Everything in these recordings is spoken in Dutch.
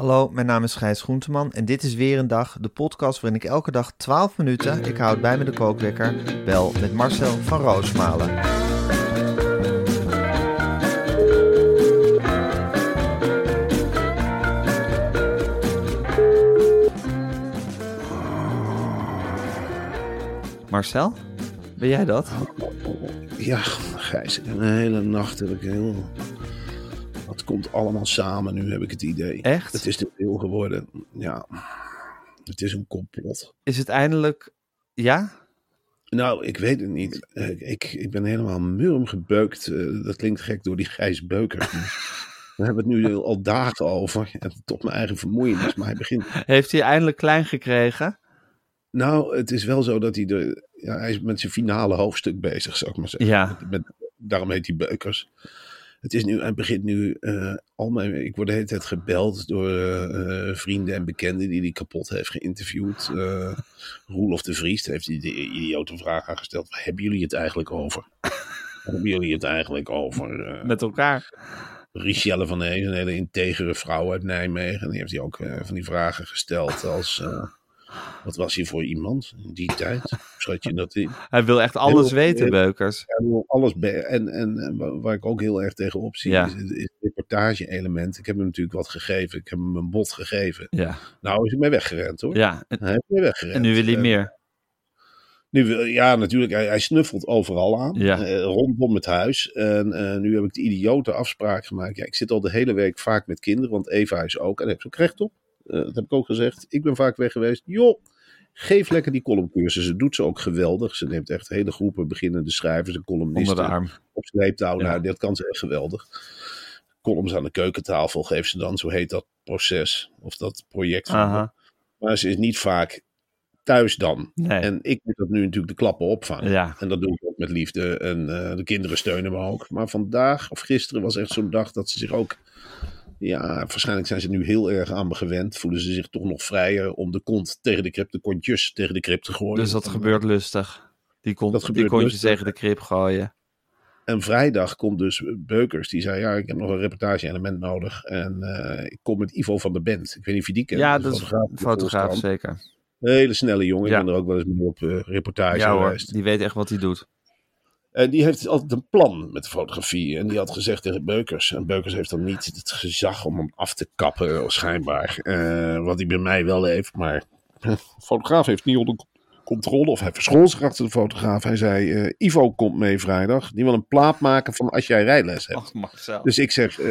Hallo, mijn naam is Gijs Groenteman en dit is weer een dag, de podcast waarin ik elke dag 12 minuten, ik houd bij me de kookwekker, bel met Marcel van Roosmalen. Marcel, ben jij dat? Ja, Gijs, een hele nacht heb ik heel... Komt allemaal samen nu, heb ik het idee. Echt? Het is te veel geworden. Ja, het is een complot. Is het eindelijk, ja? Nou, ik weet het niet. Eh, Ik, ik ben helemaal murm gebeukt. Eh, Dat klinkt gek door die Gijs Beuker. We hebben het nu al dagen over. En tot mijn eigen vermoeienis. Maar hij begint Heeft hij eindelijk klein gekregen? Nou, het is wel zo dat hij de. Ja, hij is met zijn finale hoofdstuk bezig, zou ik maar zeggen. Ja. Met, daarom heet hij Beukers. Het is nu, hij begint nu. eh, al mijn, ik word de hele tijd gebeld door eh, vrienden en bekenden die hij kapot heeft geïnterviewd. Eh Roelof de Vries heeft hij de idiote vraag aangesteld: waar hebben jullie het eigenlijk over? Waar hebben jullie het eigenlijk over? Eh, Met elkaar? Richelle van Hees, een hele integere vrouw uit Nijmegen. En die heeft hij ook eh, van die vragen gesteld als... wat was hij voor iemand in die tijd? Schat je dat in? Hij wil echt alles Heel- weten, heel- Beukers. Hij wil alles en, en, en wa- waar ik ook heel erg tegenop zie, Ja. is, is het reportage-element. Ik heb hem natuurlijk wat gegeven. Ik heb hem een bod gegeven. Ja, Nou is hij mee weggerend hoor. ja. En, Hij mee weggerend. en nu wil hij Eh, meer. Nu, wil- ja, natuurlijk. Hij, hij snuffelt overal aan. Ja. eh, rondom het huis. En eh, nu heb ik de idiote afspraak gemaakt. Ja, ik zit al de hele week vaak met kinderen. Want Eva is ook. En daar heeft ze ook recht op. Eh, dat heb ik ook gezegd. Ik ben vaak weg geweest. Joh, geef lekker die columncursussen. Doet ze ook geweldig. Ze neemt echt hele groepen beginnende schrijvers en columnisten Onder de arm. op sleeptouw. Ja. Nou, dat kan ze echt geweldig. Columns aan de keukentafel geeft ze dan. Zo heet dat proces. Of dat project. van. Maar ze is niet vaak thuis dan. Nee. En ik moet dat nu natuurlijk de klappen opvangen. Ja. En dat doe ik ook met liefde. En eh, de kinderen steunen me ook. Maar vandaag of gisteren was echt zo'n dag dat ze zich ook. Ja, waarschijnlijk zijn ze nu heel erg aan me gewend. Voelen ze zich toch nog vrijer om de kont tegen de krip, de kontjes tegen de krip te gooien. Dus dat En, gebeurt lustig. Die, Dat die kontjes lustig. tegen de krip gooien. En vrijdag komt dus Beukers. Die zei: Ja, ik heb nog een reportage-element nodig. En eh, ik kom met Ivo van der Bent. Ik weet niet of je die kent. Ja, De dat is fotograaf een de fotograaf zeker. Hele snelle jongen. Ja. Ik ben er ook wel eens mee op eh, reportage Ja hoor, die weet echt wat hij doet. En die heeft altijd een plan met de fotografie. En die had gezegd tegen Beukers. En Beukers heeft dan niet het gezag om hem af te kappen, schijnbaar. Eh, wat hij bij mij wel heeft. Maar de fotograaf heeft niet onder controle. Of hij verschool zich achter de fotograaf. Hij zei, eh, Ivo komt mee vrijdag. Die wil een plaat maken van als jij rijles hebt. Marcel. Dus ik zeg, eh,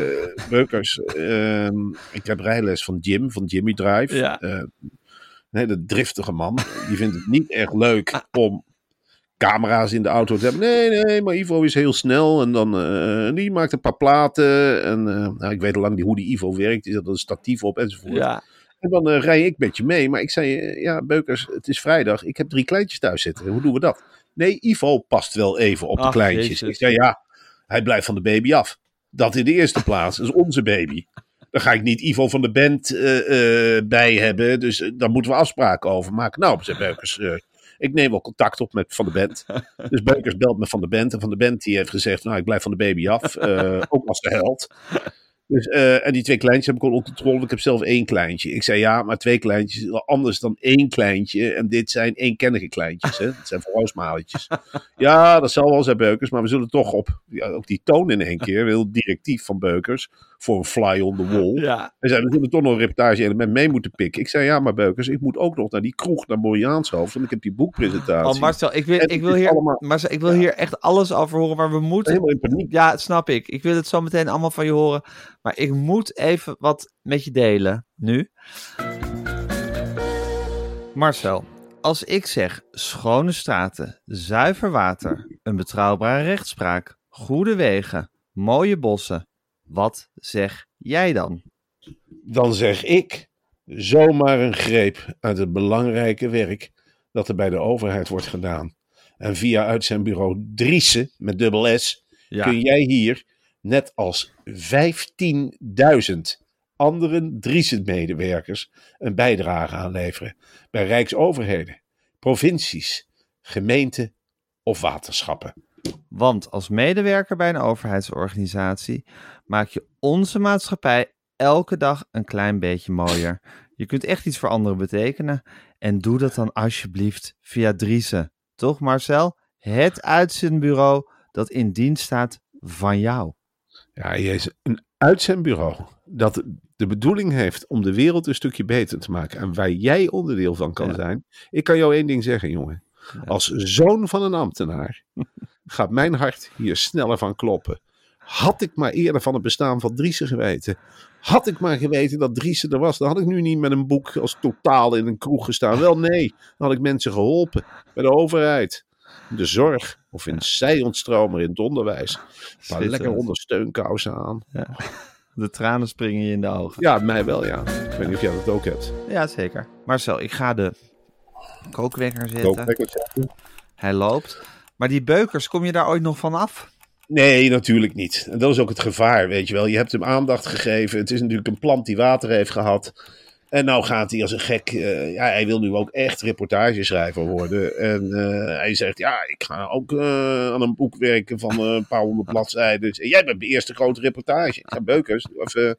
Beukers, ehm, ik heb rijles van Jim, van Jimmy Drive. Ja. Eh, een hele driftige man. Die vindt het niet erg leuk om camera's in de auto te hebben. Nee, nee, maar Ivo is heel snel. En dan, eh, die maakt een paar platen. En eh, nou, ik weet al lang niet hoe die Ivo werkt. Die zet er een statief op enzovoort. Ja, En dan eh, rij ik met je mee. Maar ik zei, ja, Beukers, het is vrijdag. Ik heb drie kleintjes thuis zitten. Hoe doen we dat? Nee, Ivo past wel even op de kleintjes. Jezus. Ik zei, ja, hij blijft van de baby af. Dat in de eerste plaats. Dat is onze baby. Daar ga ik niet Ivo van de band bij hebben. Dus daar moeten we afspraken over maken. Nou, zei Beukers, ik neem wel contact op met Van de Band. Dus Beukers belt met Van de Band. En Van de Band die heeft gezegd, nou, ik blijf van de baby af. eh, ook als de held. Dus, eh, en die twee kleintjes heb ik al onder controle. Ik heb zelf één kleintje. Ik zei ja, maar twee kleintjes is anders dan één kleintje. En dit zijn eenkennige kleintjes. Hè? Dat zijn vrouwsmaletjes. ja, dat zal wel zijn Beukers. Maar we zullen toch op ja, ook die toon in één keer. Heel directief van Beukers. Voor een fly on the wall. Ja. Hij zei, we zullen toch nog een reportage element mee moeten pikken. Ik zei, ja, maar Beukers, ik moet ook nog naar die kroeg naar Moriaanshoofd. Want ik heb die boekpresentatie. Oh, Marcel, ik wil, En ik wil, hier, allemaal- Marcel, ik wil hier echt alles over horen, maar we moeten... Helemaal in paniek. Ja, dat snap ik. Ik wil het zo meteen allemaal van je horen. Maar ik moet even wat met je delen, nu. Marcel, als ik zeg schone straten, zuiver water, een betrouwbare rechtspraak, goede wegen, mooie bossen, wat zeg jij dan? Dan zeg ik, zomaar een greep uit het belangrijke werk dat er bij de overheid wordt gedaan. En via uitzendbureau Driessen, met dubbel S, Ja, kun jij hier, net als 15.000 andere Driessen-medewerkers, een bijdrage aanleveren bij rijksoverheden, provincies, gemeenten of waterschappen. Want als medewerker bij een overheidsorganisatie maak je onze maatschappij elke dag een klein beetje mooier. Je kunt echt iets voor anderen betekenen. En doe dat dan alsjeblieft via Driessen. Toch Marcel? Het uitzendbureau dat in dienst staat van jou. Ja, Jezus, een uitzendbureau dat de bedoeling heeft om de wereld een stukje beter te maken en waar jij onderdeel van kan Ja. zijn. Ik kan jou één ding zeggen, jongen. Als zoon van een ambtenaar gaat mijn hart hier sneller van kloppen. Had ik maar eerder van het bestaan van Driessen geweten. Had ik maar geweten dat Driessen er was, dan had ik nu niet met een boek als totaal in een kroeg gestaan. Wel nee, dan had ik mensen geholpen bij de overheid. De zorg of in zij-ontstromer in het onderwijs. Maar lekker ondersteunkousen aan. De tranen springen je in de ogen. Ja, mij wel, ja. Ik weet niet of jij dat ook hebt. Ja, zeker. Marcel, ik ga de kookwekker zetten. lekker zetten. Hij loopt. Maar die beukers, kom je daar ooit nog van af? Nee, natuurlijk niet. En dat is ook het gevaar, weet je wel. Je hebt hem aandacht gegeven. Het is natuurlijk een plant die water heeft gehad. En nou gaat hij als een gek. eh, ja, hij wil nu ook echt reportageschrijver worden. En eh, hij zegt: Ja, ik ga ook eh, aan een boek werken van een paar honderd bladzijden. En jij bent de eerste grote reportage. Ik ga beukers. Even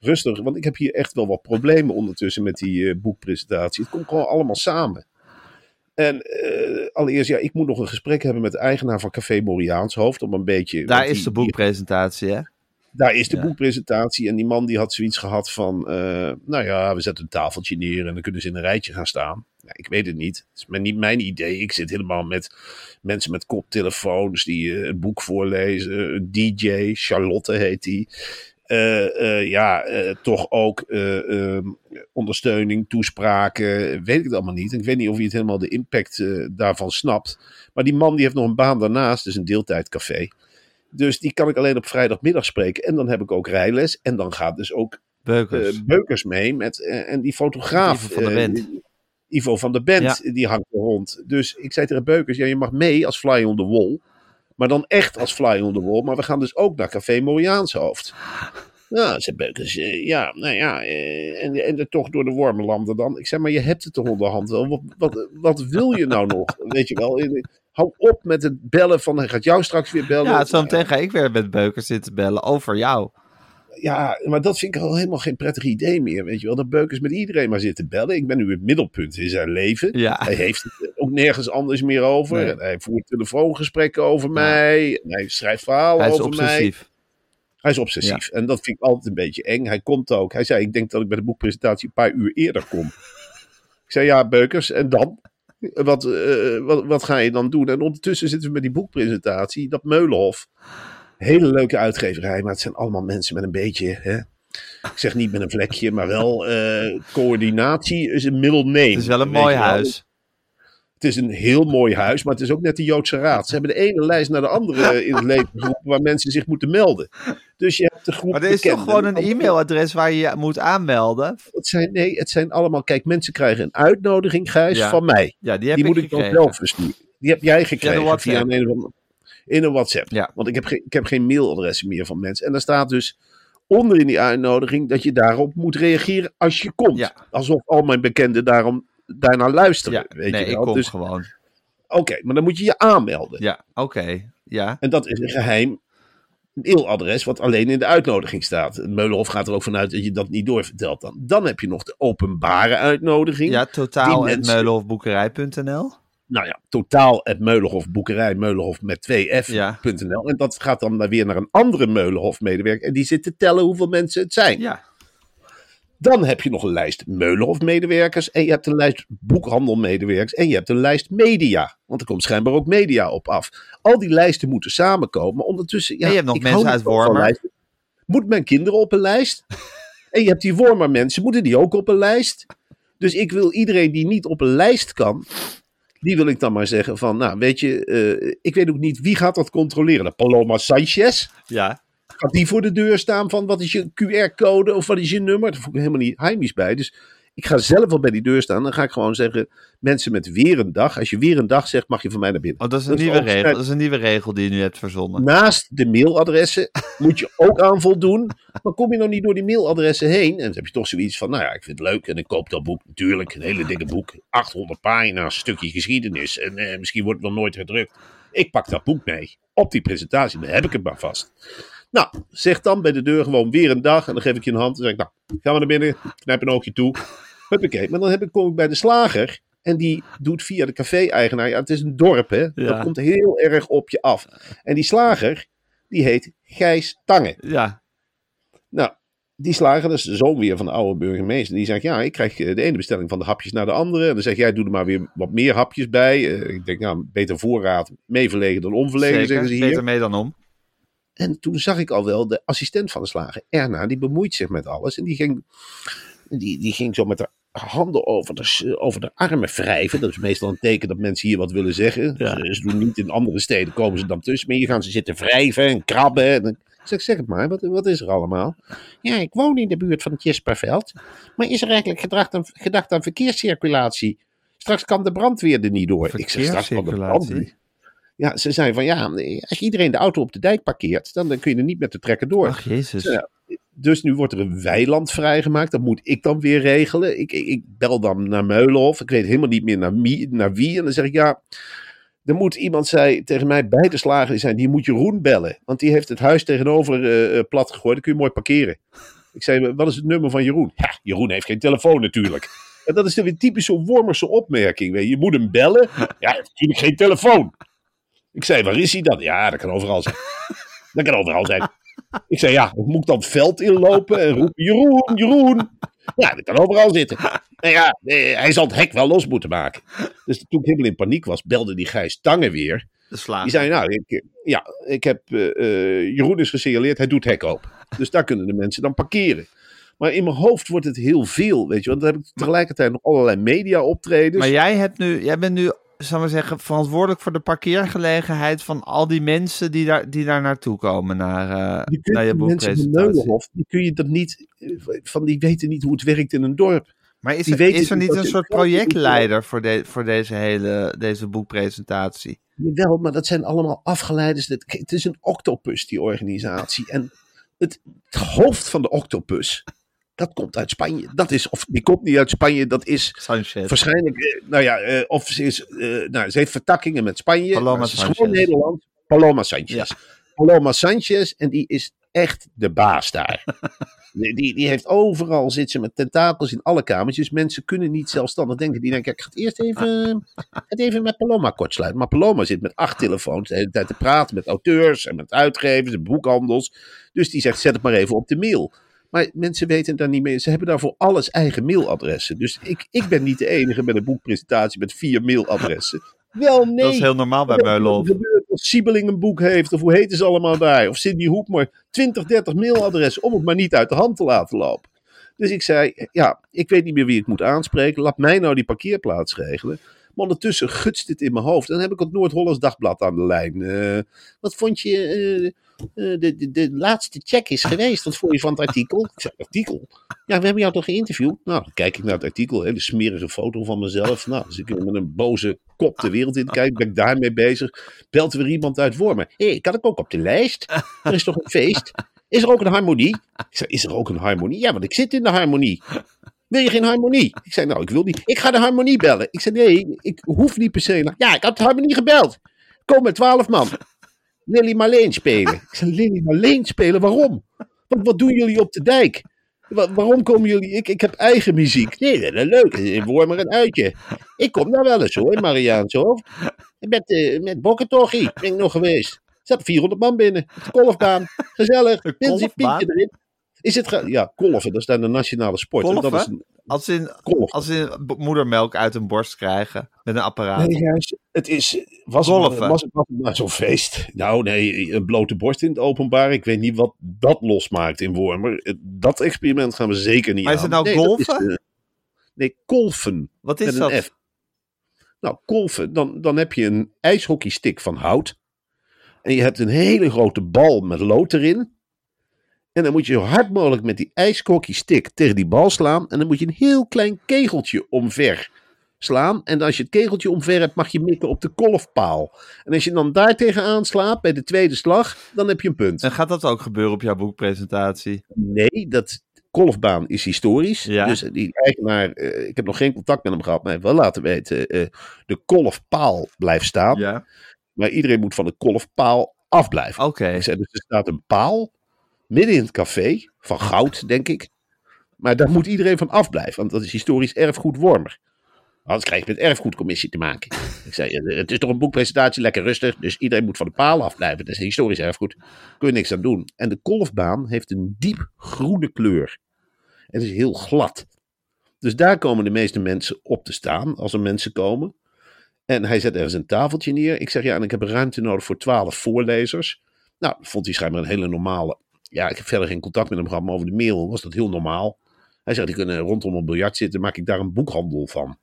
rustig. Want ik heb hier echt wel wat problemen ondertussen met die boekpresentatie. Het komt gewoon allemaal samen. En eh, allereerst, ja, ik moet nog een gesprek hebben met de eigenaar van Café Moriaanshoofd. Om een beetje. Daar is die- de boekpresentatie, hè? daar is de Ja. boekpresentatie en die man die had zoiets gehad van, eh, nou ja, we zetten een tafeltje neer en dan kunnen ze in een rijtje gaan staan. Ja, ik weet het niet. Het is maar niet mijn idee. Ik zit helemaal met mensen met koptelefoons die eh, een boek voorlezen. Een DJ, Charlotte heet die. Ja, toch ook eh, ehm, ondersteuning, toespraken, weet ik het allemaal niet. Ik weet niet of je het helemaal de impact eh, daarvan snapt. Maar die man die heeft nog een baan daarnaast, dus een deeltijdcafé. Dus die kan ik alleen op vrijdagmiddag spreken. En dan heb ik ook rijles. En dan gaat dus ook Beukers. eh, Beukers mee. Met, eh, en die fotograaf. Ivo van de Band. Ivo van de Band, die hangt er rond. Dus ik zei tegen Beukers, ja, je mag mee als fly on the wall. Maar dan echt als fly on the wall. Maar we gaan dus ook naar Café Moriaanshoofd. Nou, zei Beukers, eh, ja, nou ja, eh, en, en er toch door de wormenlanden dan. Ik zei, maar je hebt het toch onderhand wel. Wat, wat, wat wil je nou nog? Weet je wel, hou op met het bellen van, hij gaat jou straks weer bellen. Ja, zo meteen ga ik weer met Beukers zitten bellen over jou. Ja, maar dat vind ik al helemaal geen prettig idee meer. Weet je wel, dat Beukers met iedereen maar zit te bellen. Ik ben nu het middelpunt in zijn leven. Ja. Hij heeft het ook nergens anders meer over. Nee. Hij voert telefoongesprekken over mij. Hij schrijft verhalen Hij is over mij. Hij is obsessief. En dat vind ik altijd een beetje eng. Hij komt ook. Hij zei, ik denk dat ik bij de boekpresentatie een paar uur eerder kom. ik zei, ja, Beukers, en dan? Wat, eh, wat, wat ga je dan doen? En ondertussen zitten we met die boekpresentatie. Dat Meulenhof. Hele leuke uitgeverij, maar het zijn allemaal mensen met een beetje... Hè, ik zeg niet met een vlekje, maar wel eh, coördinatie is een middle name. Het is wel een mooi huis. Het is een heel mooi huis, maar het is ook net de Joodse Raad. Ze hebben de ene lijst naar de andere in het leven geroepen waar mensen zich moeten melden. Dus je hebt de groep Maar er is toch gewoon een e-mailadres waar je je moet aanmelden? Het zijn, nee, het zijn allemaal... Kijk, mensen krijgen een uitnodiging, Gijs, Ja. van mij. Ja, die heb Die ik moet ik dan zelf versturen. Die heb jij gekregen via, een, een of in een WhatsApp. Ja. Want ik heb, geen, ik heb geen mailadressen meer van mensen. En daar staat dus onder in die uitnodiging dat je daarop moet reageren als je komt. Ja. Alsof al mijn bekenden daarom, daarnaar luisteren. Ja, weet nee, je ik wel. kom Dus, gewoon. Oké, maar dan moet je je aanmelden. Ja, oké. Ja. En dat is een geheim mailadres wat alleen in de uitnodiging staat. Meulenhof gaat er ook vanuit dat je dat niet doorvertelt dan. Dan heb je nog de openbare uitnodiging. Ja, totaal mensen- meulenhofboekerij.nl. Nou ja, totaal het Meulenhof Boekerij, Meulenhof met 2f.nl. Ja. En dat gaat dan weer naar een andere Meulenhof medewerker. En die zit te tellen hoeveel mensen het zijn. Ja. Dan heb je nog een lijst Meulenhof medewerkers. En je hebt een lijst boekhandelmedewerkers. En je hebt een lijst media. Want er komt schijnbaar ook media op af. Al die lijsten moeten samenkomen. Maar ondertussen. Ja, En je hebt nog mensen uit Wormer. Moet mijn kinderen op een lijst? en je hebt die Wormer mensen. Moeten die ook op een lijst? Dus ik wil iedereen die niet op een lijst kan. Die wil ik dan maar zeggen van, nou weet je, eh, ik weet ook niet wie gaat dat controleren. De Paloma Sanchez, Ja. Gaat die voor de deur staan van wat is je QR-code of wat is je nummer? Daar voel ik helemaal niet heimisch bij. Dus ik ga zelf wel bij die deur staan. Dan ga ik gewoon zeggen, mensen met weer een dag. Als je weer een dag zegt, mag je van mij naar binnen. Oh, dat is een Dat nieuwe regel. Dat is een nieuwe regel die je nu hebt verzonnen. Naast de mailadressen moet je ook aan voldoen. Maar kom je nou niet door die mailadressen heen? En dan heb je toch zoiets van, nou ja, ik vind het leuk. En ik koop dat boek natuurlijk. Een hele dikke boek. 800 pagina's, stukje geschiedenis. En eh, misschien wordt het wel nooit gedrukt. Ik pak dat boek mee. Op die presentatie. Dan heb ik het maar vast. Nou, zeg dan bij de deur gewoon weer een dag. En dan geef ik je een hand. Dan zeg ik, nou, gaan we naar binnen. Knijp een oogje toe. Huppakee. Maar dan heb ik, kom ik bij de slager. En die doet via de café-eigenaar. Ja, het is een dorp, hè. Ja. Dat komt heel erg op je af. En die slager, die heet Gijs Tange. Ja. Nou, die slager, dat is de zoon weer van de oude burgemeester. Die zegt, ja, ik krijg eh, de ene bestelling van de hapjes naar de andere. En dan zeg jij, doe er maar weer wat meer hapjes bij. Eh, ik denk, nou, beter voorraad, mee verlegen dan onverlegen, Zeker. zeggen ze hier. Beter mee dan om. En toen zag ik al wel de assistent van de slager, Erna, die bemoeit zich met alles. En die ging, die, die ging zo met haar handen over de, over de armen wrijven. Dat is meestal een teken dat mensen hier wat willen zeggen. Ja. Ze, ze doen niet in andere steden, komen ze dan tussen. Maar hier gaan ze zitten wrijven en krabben. En, zeg, zeg het maar, wat, wat is er allemaal? Ja, ik woon in de buurt van het Jesperveld. Maar is er eigenlijk gedacht aan, gedacht aan verkeerscirculatie? Straks kan de brandweer er niet door. Ik zeg, straks kan de brandweer. Ja, ze zei van ja, als iedereen de auto op de dijk parkeert, dan, dan kun je er niet met de trekker door. Ach, jezus. Ja. Dus nu wordt er een weiland vrijgemaakt. Dat moet ik dan weer regelen. Ik, ik, ik bel dan naar Meulenhof. Ik weet helemaal niet meer naar, wie- naar wie. En dan zeg ik ja. Er moet iemand zei tegen mij bij de slager zei, die moet Jeroen bellen. Want die heeft het huis tegenover eh, plat gegooid. Dan kun je mooi parkeren. Ik zei, wat is het nummer van Jeroen? Ja, Jeroen heeft geen telefoon natuurlijk. En dat is weer typisch zo'n Wormerse opmerking. Weet je. je moet hem bellen. Ja, hij heeft natuurlijk geen telefoon. Ik zei, waar is hij dan? Ja, dat kan overal zijn. Dat kan overal zijn. Ik zei, ja, moet ik dan het veld inlopen en roepen, Jeroen, Jeroen. Ja, dat kan overal zitten. Nou ja, hij zal het hek wel los moeten maken. Dus toen ik helemaal in paniek was, belde die Gijs Tange weer. Die zei, nou, ik, ja, ik heb, eh, eh, Jeroen is gesignaleerd, hij doet hek open. Dus daar kunnen de mensen dan parkeren. Maar in mijn hoofd wordt het heel veel, weet je. Want dan heb ik tegelijkertijd nog allerlei media optredens. Maar jij, hebt nu, jij bent nu, zal maar zeggen, verantwoordelijk voor de parkeergelegenheid van al die mensen die daar, die daar naartoe komen naar, eh, Je naar je boekpresentatie. Die kun je dat niet, van die weten niet hoe het werkt in een dorp. Maar is er, is er niet een soort projectleider voor, de, voor deze hele deze boekpresentatie? Jawel, maar dat zijn allemaal afgeleiders. Het het is een octopus, die organisatie. En het, het hoofd van de octopus, dat komt uit Spanje. Dat is, of die komt niet uit Spanje, dat is Sanchez. waarschijnlijk, eh, nou ja, eh, of ze is, eh, nou, ze heeft vertakkingen met Spanje. Paloma ze is gewoon Nederland. Paloma Sanchez. Ja. Paloma Sanchez, en die is echt de baas daar. die, die, die heeft overal, zit ze met tentakels in alle kamertjes. Mensen kunnen niet zelfstandig denken. Die denken, ik ga het eerst even, het even met Paloma kortsluiten. Maar Paloma zit met acht telefoons de hele tijd te praten met auteurs en met uitgevers en boekhandels. Dus die zegt, zet het maar even op de mail. Maar mensen weten daar niet meer. Ze hebben daar voor alles eigen mailadressen. Dus ik, ik ben niet de enige met een boekpresentatie met vier mailadressen. Wel, nee. Dat is heel normaal bij gebeurt Als Siebeling een boek heeft, of hoe heten ze allemaal daar, of Cindy Hoepmer, 20, 30 mailadressen om het maar niet uit de hand te laten lopen. Dus ik zei, ja, ik weet niet meer wie ik moet aanspreken, laat mij nou die parkeerplaats regelen. Maar ondertussen gutst dit in mijn hoofd. En dan heb ik het Noord-Hollands Dagblad aan de lijn. Eh, wat vond je, eh, eh, de, de, laatste check is geweest, wat vond je van het artikel? Ik zei, artikel? Ja, we hebben jou toch geïnterviewd? Nou, dan kijk ik naar het artikel, hele smerige foto van mezelf. Nou, dus ik met een boze kop de wereld in kijk, ben ik daarmee bezig. Belt weer iemand uit Wormen. Hé, hey, kan ik ook op de lijst? Er is toch een feest? Is er ook een harmonie? Ik zei, is er ook een harmonie? Ja, want ik zit in de harmonie. Wil je geen harmonie? Ik zei, nou, ik wil niet. Ik ga de harmonie bellen. Ik zei, nee, ik hoef niet per se. Ja, ik had de harmonie gebeld. Kom met twaalf man. Lily Marleen spelen. Ik zei, Lily Marleen spelen? Waarom? Wat, wat doen jullie op de dijk? Wa- waarom komen jullie? Ik, ik heb eigen muziek. Nee, dat is leuk. In Wormer een uitje. Ik kom daar wel eens hoor, in Mariaanshoofd. Met, eh met Bokkentochie ben ik nog geweest. Er zat 400 man binnen. Golfbaan. Gezellig. Mensen pietje erin. Is het ja, golven, dat is dan de nationale sport. Dat is een Als in, als in moedermelk uit een borst krijgen met een apparaat. Nee, juist. Het is, was, was, was het maar zo'n feest. Nou nee, een blote borst in het openbaar. Ik weet niet wat dat losmaakt in Wormer. Dat experiment gaan we zeker niet Maar is het nou nee, is, eh, nee, kolfen. Wat is met dat? een F. Nou, kolfen. Dan, dan heb je een ijshockeystick van hout. En je hebt een hele grote bal met lood erin. En dan moet je zo hard mogelijk met die ijshockeystick tegen die bal slaan. En dan moet je een heel klein kegeltje omver slaan. En als je het kegeltje omver hebt, mag je mikken op de kolfpaal. En als je dan daar tegenaan slaat bij de tweede slag, dan heb je een punt. En gaat dat ook gebeuren op jouw boekpresentatie? Nee, dat kolfbaan is historisch. Ja. Dus die eigenaar, eh, ik heb nog geen contact met hem gehad, maar hij heeft wel laten weten, eh, de kolfpaal blijft staan. Ja. Maar iedereen moet van de kolfpaal afblijven. Oké. Dus er staat een paal midden in het café, van goud, denk ik. Maar daar moet iedereen van afblijven, want dat is historisch erfgoed Wormer. Anders krijg je met erfgoedcommissie te maken. Ik zei, eh, het is toch een boekpresentatie, lekker rustig. Dus iedereen moet van de paal afblijven. Dat is historisch erfgoed. Kun je niks aan doen. En de kolfbaan heeft een diep groene kleur. Het is heel glad. Dus daar komen de meeste mensen op te staan, als er mensen komen. En hij zet ergens een tafeltje neer. Ik zeg, ja, en ik heb ruimte nodig voor twaalf voorlezers. Nou, dat vond hij schijnbaar een hele normale... Ja, ik heb verder geen contact met hem gehad, maar over de mail was dat heel normaal. Hij zegt, die kunnen rondom een biljart zitten, maak ik daar een boekhandel van.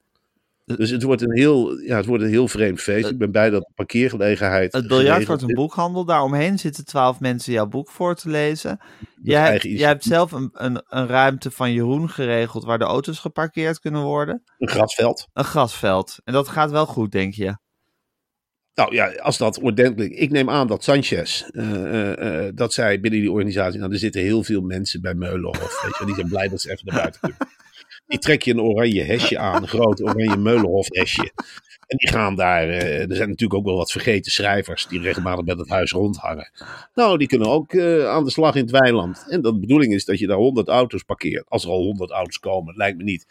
Dus het wordt een heel, ja, het wordt een heel vreemd feest. Ik ben blij dat de parkeergelegenheid. Het biljart wordt een boekhandel. Daaromheen zitten twaalf mensen jouw boek voor te lezen. Jij, jij hebt zelf een, een, een ruimte van Jeroen geregeld waar de auto's geparkeerd kunnen worden. Een grasveld. Een grasveld. En dat gaat wel goed, denk je? Nou ja, als dat ordentelijk. Ik neem aan dat Sanchez, eh, eh, eh, dat zij binnen die organisatie. Nou, er zitten heel veel mensen bij Meulenhof. Weet je, die zijn blij dat ze even naar buiten kunnen. Die trek je een oranje hesje aan, een groot oranje Meulenhof hesje. En die gaan daar. er zijn natuurlijk ook wel wat vergeten schrijvers die regelmatig met het huis rondhangen. Nou, die kunnen ook aan de slag in het weiland. En de bedoeling is dat je daar 100 auto's parkeert. Als er al 100 auto's komen, lijkt me niet.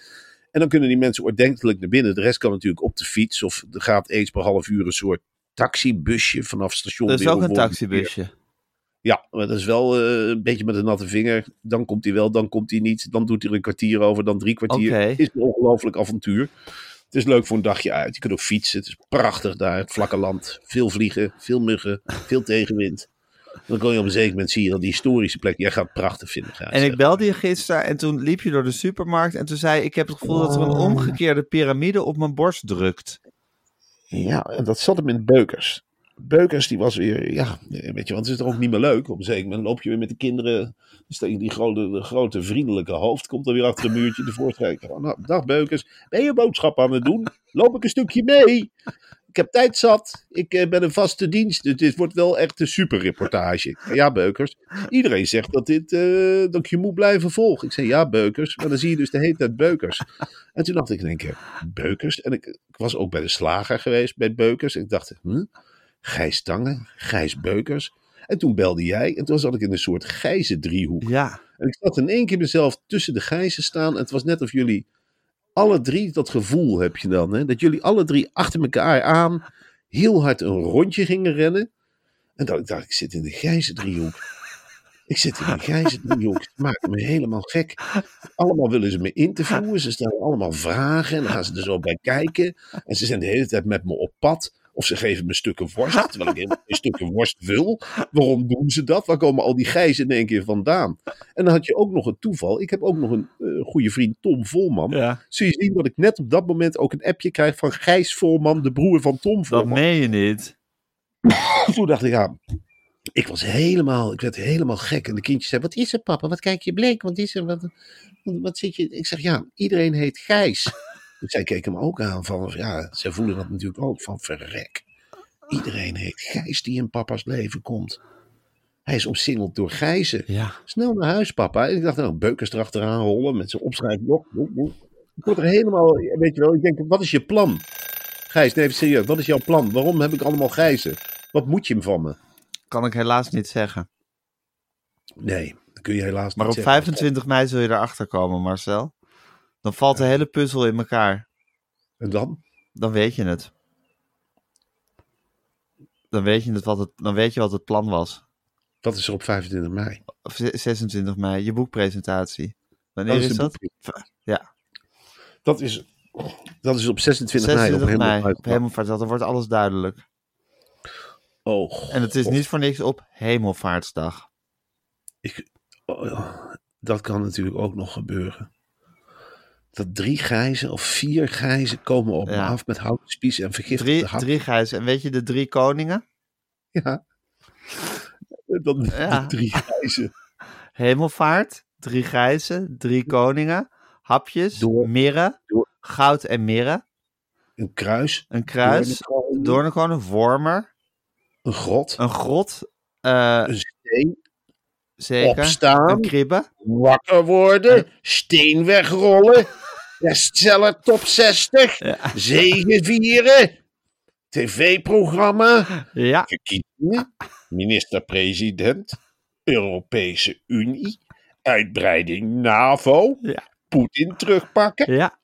En dan kunnen die mensen ordentelijk naar binnen. De rest kan natuurlijk op de fiets. Of er gaat eens per half uur een soort taxibusje vanaf station. Er is ook een taxibusje. Ja, maar dat is wel eh, een beetje met een natte vinger. Dan komt hij wel, dan komt hij niet. Dan doet hij er een kwartier over, dan drie kwartier. Het is een ongelooflijk avontuur. Het is leuk voor een dagje uit. Je kunt ook fietsen. Het is prachtig daar, het vlakke land. Veel vliegen, veel muggen, veel tegenwind. Dan kon je op een zeker moment zien dat die historische plek. Jij gaat het prachtig vinden. En ik belde je gisteren en toen liep je door de supermarkt en toen zei ik heb het gevoel dat er een omgekeerde piramide op mijn borst drukt. Ja, en dat zat hem in Beukers. Beukers, die was weer, ja, weet je, want het is toch ook niet meer leuk. Op een zeker moment loop je weer met de kinderen. Dan steek die grote, de grote vriendelijke hoofd, komt er weer achter een muurtje tevoorschijn. Oh, nou, dag Beukers, ben je boodschap aan het doen? Loop ik een stukje mee? Ik heb tijd zat. Ik eh, ben een vaste dienst. Dus dit wordt wel echt een superreportage. Ja, Beukers. Iedereen zegt dat, dit, eh, dat je moet blijven volgen. Ik zei ja, Beukers. Maar dan zie je dus de hele tijd Beukers. En toen dacht ik in één keer, Beukers? En ik, ik was ook bij de slager geweest bij Beukers. En ik dacht, hm? Gijs Tangen, Gijs Beukers. En toen belde jij. En toen zat ik in een soort gijzen driehoek. Ja, En ik zat in één keer mezelf tussen de gijzen staan. En het was net of jullie alle drie, dat gevoel heb je dan. Hè? Dat jullie alle drie achter elkaar aan heel hard een rondje gingen rennen. En dat ik dacht, ik zit in de gijzen driehoek. Ik zit in de gijzen driehoek. Het maakt me helemaal gek. Allemaal willen ze me interviewen. Ze stellen allemaal vragen. En dan gaan ze er zo bij kijken. En ze zijn de hele tijd met me op pad. Of ze geven me stukken worst. Terwijl ik helemaal geen stukken worst wil. Waarom doen ze dat? Waar komen al die gijzen in één keer vandaan? En dan had je ook nog een toeval. Ik heb ook nog een eh, goede vriend, Tom Volman. ja. Zie je zien dat ik net op dat moment ook een appje krijg van Gijs Volman, de broer van Tom dat Volman. meen je niet. Toen dacht ik, ja, ik was helemaal, ik werd helemaal gek. En de kindjes zeiden, wat is er papa? Wat kijk je bleek? Wat is er? Wat, wat zit je? Ik zeg, ja, iedereen heet Gijs. Dus zij keek hem ook aan van, ja, zij voelen dat natuurlijk ook van, verrek. Iedereen heet Gijs die in papa's leven komt. Hij is omsingeld door Gijzen. Ja. Snel naar huis, papa. En ik dacht, nou, beukers erachteraan rollen met zijn opschrijfblok. Ik word er helemaal, weet je wel, ik denk, wat is je plan? Gijs, nee, serieus, wat is jouw plan? Waarom heb ik allemaal Gijzen? Wat moet je hem van me? kan ik helaas niet zeggen. Nee, dat kun je helaas Maar niet op zeggen. 25 mei zul je erachter komen, Marcel. Dan valt de hele puzzel in elkaar. En dan? Dan weet je het. Dan weet je, het wat het, dan weet je wat het plan was. Wat is er op 25 mei? Of ze- 26 mei, je boekpresentatie. Wanneer Dat is, dat? Ja, Dat is, dat is op 26, 26 mei. Op mei. helemaal Op Hemelvaartsdag, dan wordt alles duidelijk. Oh, En het is niet voor niks op Hemelvaartsdag. Ik, oh, dat kan natuurlijk ook nog gebeuren. Dat drie gijzen of vier gijzen komen op me af met houten spies en vergiftigde Drie, drie gijzen. En weet je de drie koningen? Ja. Dan de drie gijzen. Hemelvaart, drie gijzen, drie koningen, hapjes, Door- mirre, door- goud en mirre, Een kruis. een kruis, doornkoning, wormer, Een grot. een grot, eh, Een steen. zeker, Opstaan. een kribbe, Wakker worden. Steen wegrollen. Bestseller top 60. Ja. Zegen vieren. TV-programma. ja, verkiezingen, minister-president, Europese Unie, uitbreiding NAVO, Ja. Poetin terugpakken. ja.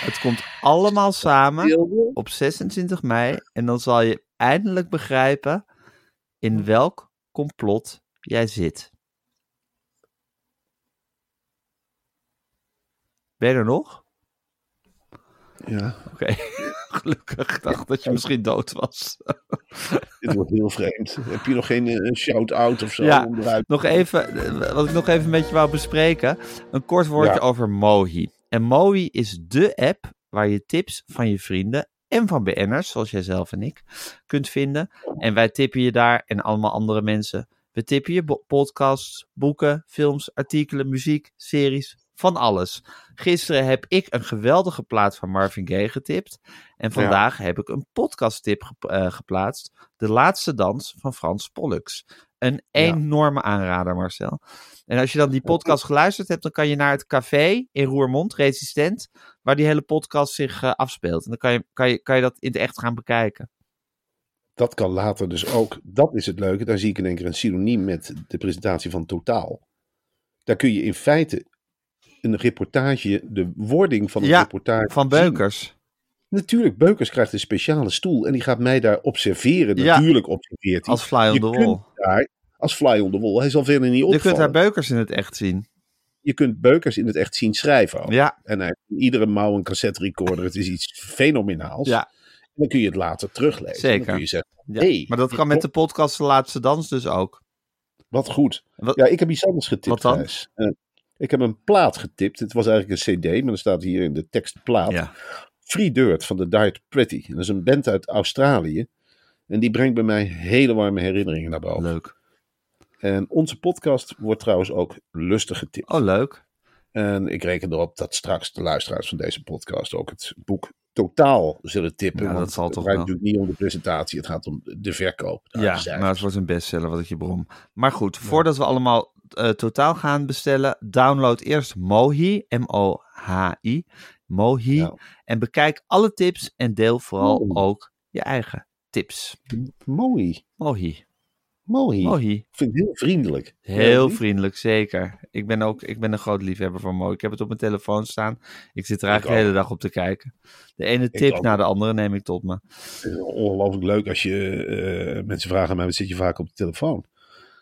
Het komt allemaal samen op 26 mei en dan zal je eindelijk begrijpen in welk complot jij zit. Ben je er nog? Ja, Oké, gelukkig. Dacht dat je misschien dood was. dit wordt heel vreemd. Heb je nog geen eh, shout-out of zo? Ja. Nog even, eh, wat ik nog even met je wou bespreken. Een kort woordje Ja. over Mohi. En Mohi is de app waar je tips van je vrienden en van BN'ers, zoals jij zelf en ik, kunt vinden. En wij tippen je daar en allemaal andere mensen. We tippen je podcasts, boeken, films, artikelen, muziek, series, van alles. Gisteren heb ik een geweldige plaat van Marvin Gaye getipt. En vandaag heb ik een podcasttip eh, geplaatst. De laatste dans van Frans Pollux. Een enorme aanrader, Marcel. En als je dan die podcast geluisterd hebt, dan kan je naar het café in Roermond, Resistent, waar die hele podcast zich eh, afspeelt. En dan kan je, kan, je, kan je dat in het echt gaan bekijken. Dat kan later dus ook. Dat is het leuke. Daar zie ik in één keer een synoniem met de presentatie van Totaal. Daar kun je in feite een reportage, de wording van een Ja, reportage Van. Beukers. Natuurlijk, Beukers krijgt een speciale stoel en die gaat mij daar observeren. Ja. Natuurlijk observeert hij. Als fly on Je the kunt wall. daar, als fly on the wall. Hij zal verder niet Je opvallen. kunt daar Beukers in het echt zien. je kunt Beukers in het echt zien schrijven. ook. Ja, En hij heeft in iedere mouw een cassette recorder. Het is iets fenomenaals. ja, En dan kun je het later teruglezen. En Zeker. Dan kun je zeggen, ja. hey, maar dat kan met de podcast De Laatste Dans dus ook. wat goed. Wat- Ja, ik heb iets anders getipt. Wat dan? Ik heb een plaat getipt. Het was eigenlijk een cd, maar er staat hier in de tekst plaat. Ja. Free Dirt van de Dirt Pretty. Dat is een band uit Australië. En die brengt bij mij hele warme herinneringen naar boven. Leuk. En onze podcast wordt trouwens ook lustig getipt. Oh, leuk. En ik reken erop dat straks de luisteraars van deze podcast ook het boek totaal zullen tippen. Ja, dat zal het toch gaat natuurlijk niet om de presentatie, het gaat om de verkoop. Ja, maar het wordt een bestseller, wat ik je brom. Maar goed, voordat we allemaal eh, totaal gaan bestellen, download eerst Mohi, M-O-H-I, Mohi. Ja. En bekijk alle tips en deel vooral Mohi. ook je eigen tips. Mooi, Mohi, mooi. Mohi. Ik vind het heel vriendelijk. Heel vriendelijk, zeker. Ik ben ook ik ben een groot liefhebber van Mohi. Ik heb het op mijn telefoon staan. Ik zit er eigenlijk de hele dag op te kijken. De ene tip na de andere neem ik tot me. Het is ongelooflijk leuk als je eh, mensen vragen aan mij, wat zit je vaak op de telefoon?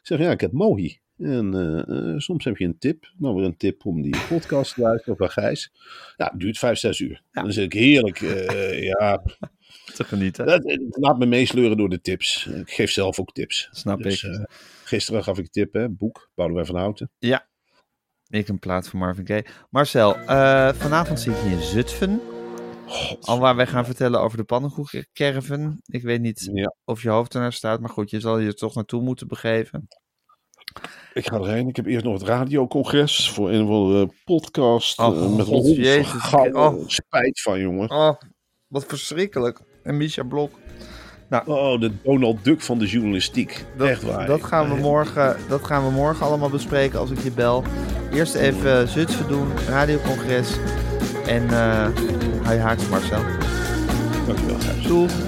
Ik zeg, ja, ik heb Mohi. En eh, eh, soms heb je een tip. Nou, weer een tip om die podcast te luisteren van Gijs. Ja, het duurt vijf, zes uur. Dan zit ik heerlijk, eh, ja, Te genieten. dat, laat me meesleuren door de tips. Ik geef zelf ook tips. Snap Dus, ik. gisteren gaf ik een tip, hè, boek, Boudewijn van Houten. Ja. Ik een plaat van Marvin Gaye. Marcel, eh, vanavond zit je in Zutphen. Al waar wij gaan vertellen over de pannenkoekencaravan. Ik weet niet Ja, of je hoofd ernaar staat, maar goed, je zal je er toch naartoe moeten begeven. Ik ga erheen. Ik heb eerst nog het radiocongres voor een of andere podcast. Oh, eh, met God, een Jezus. Oh. spijt van, jongen. Oh, wat verschrikkelijk. En Misha Blok. Oh, de Donald Duck van de journalistiek. Dat, Echt waar. dat, gaan we morgen, dat gaan we morgen allemaal bespreken als ik je bel. Eerst even Zutphen doen, radiocongres. En eh hou je haaks Marcel. Dankjewel, Gijs. Doeg.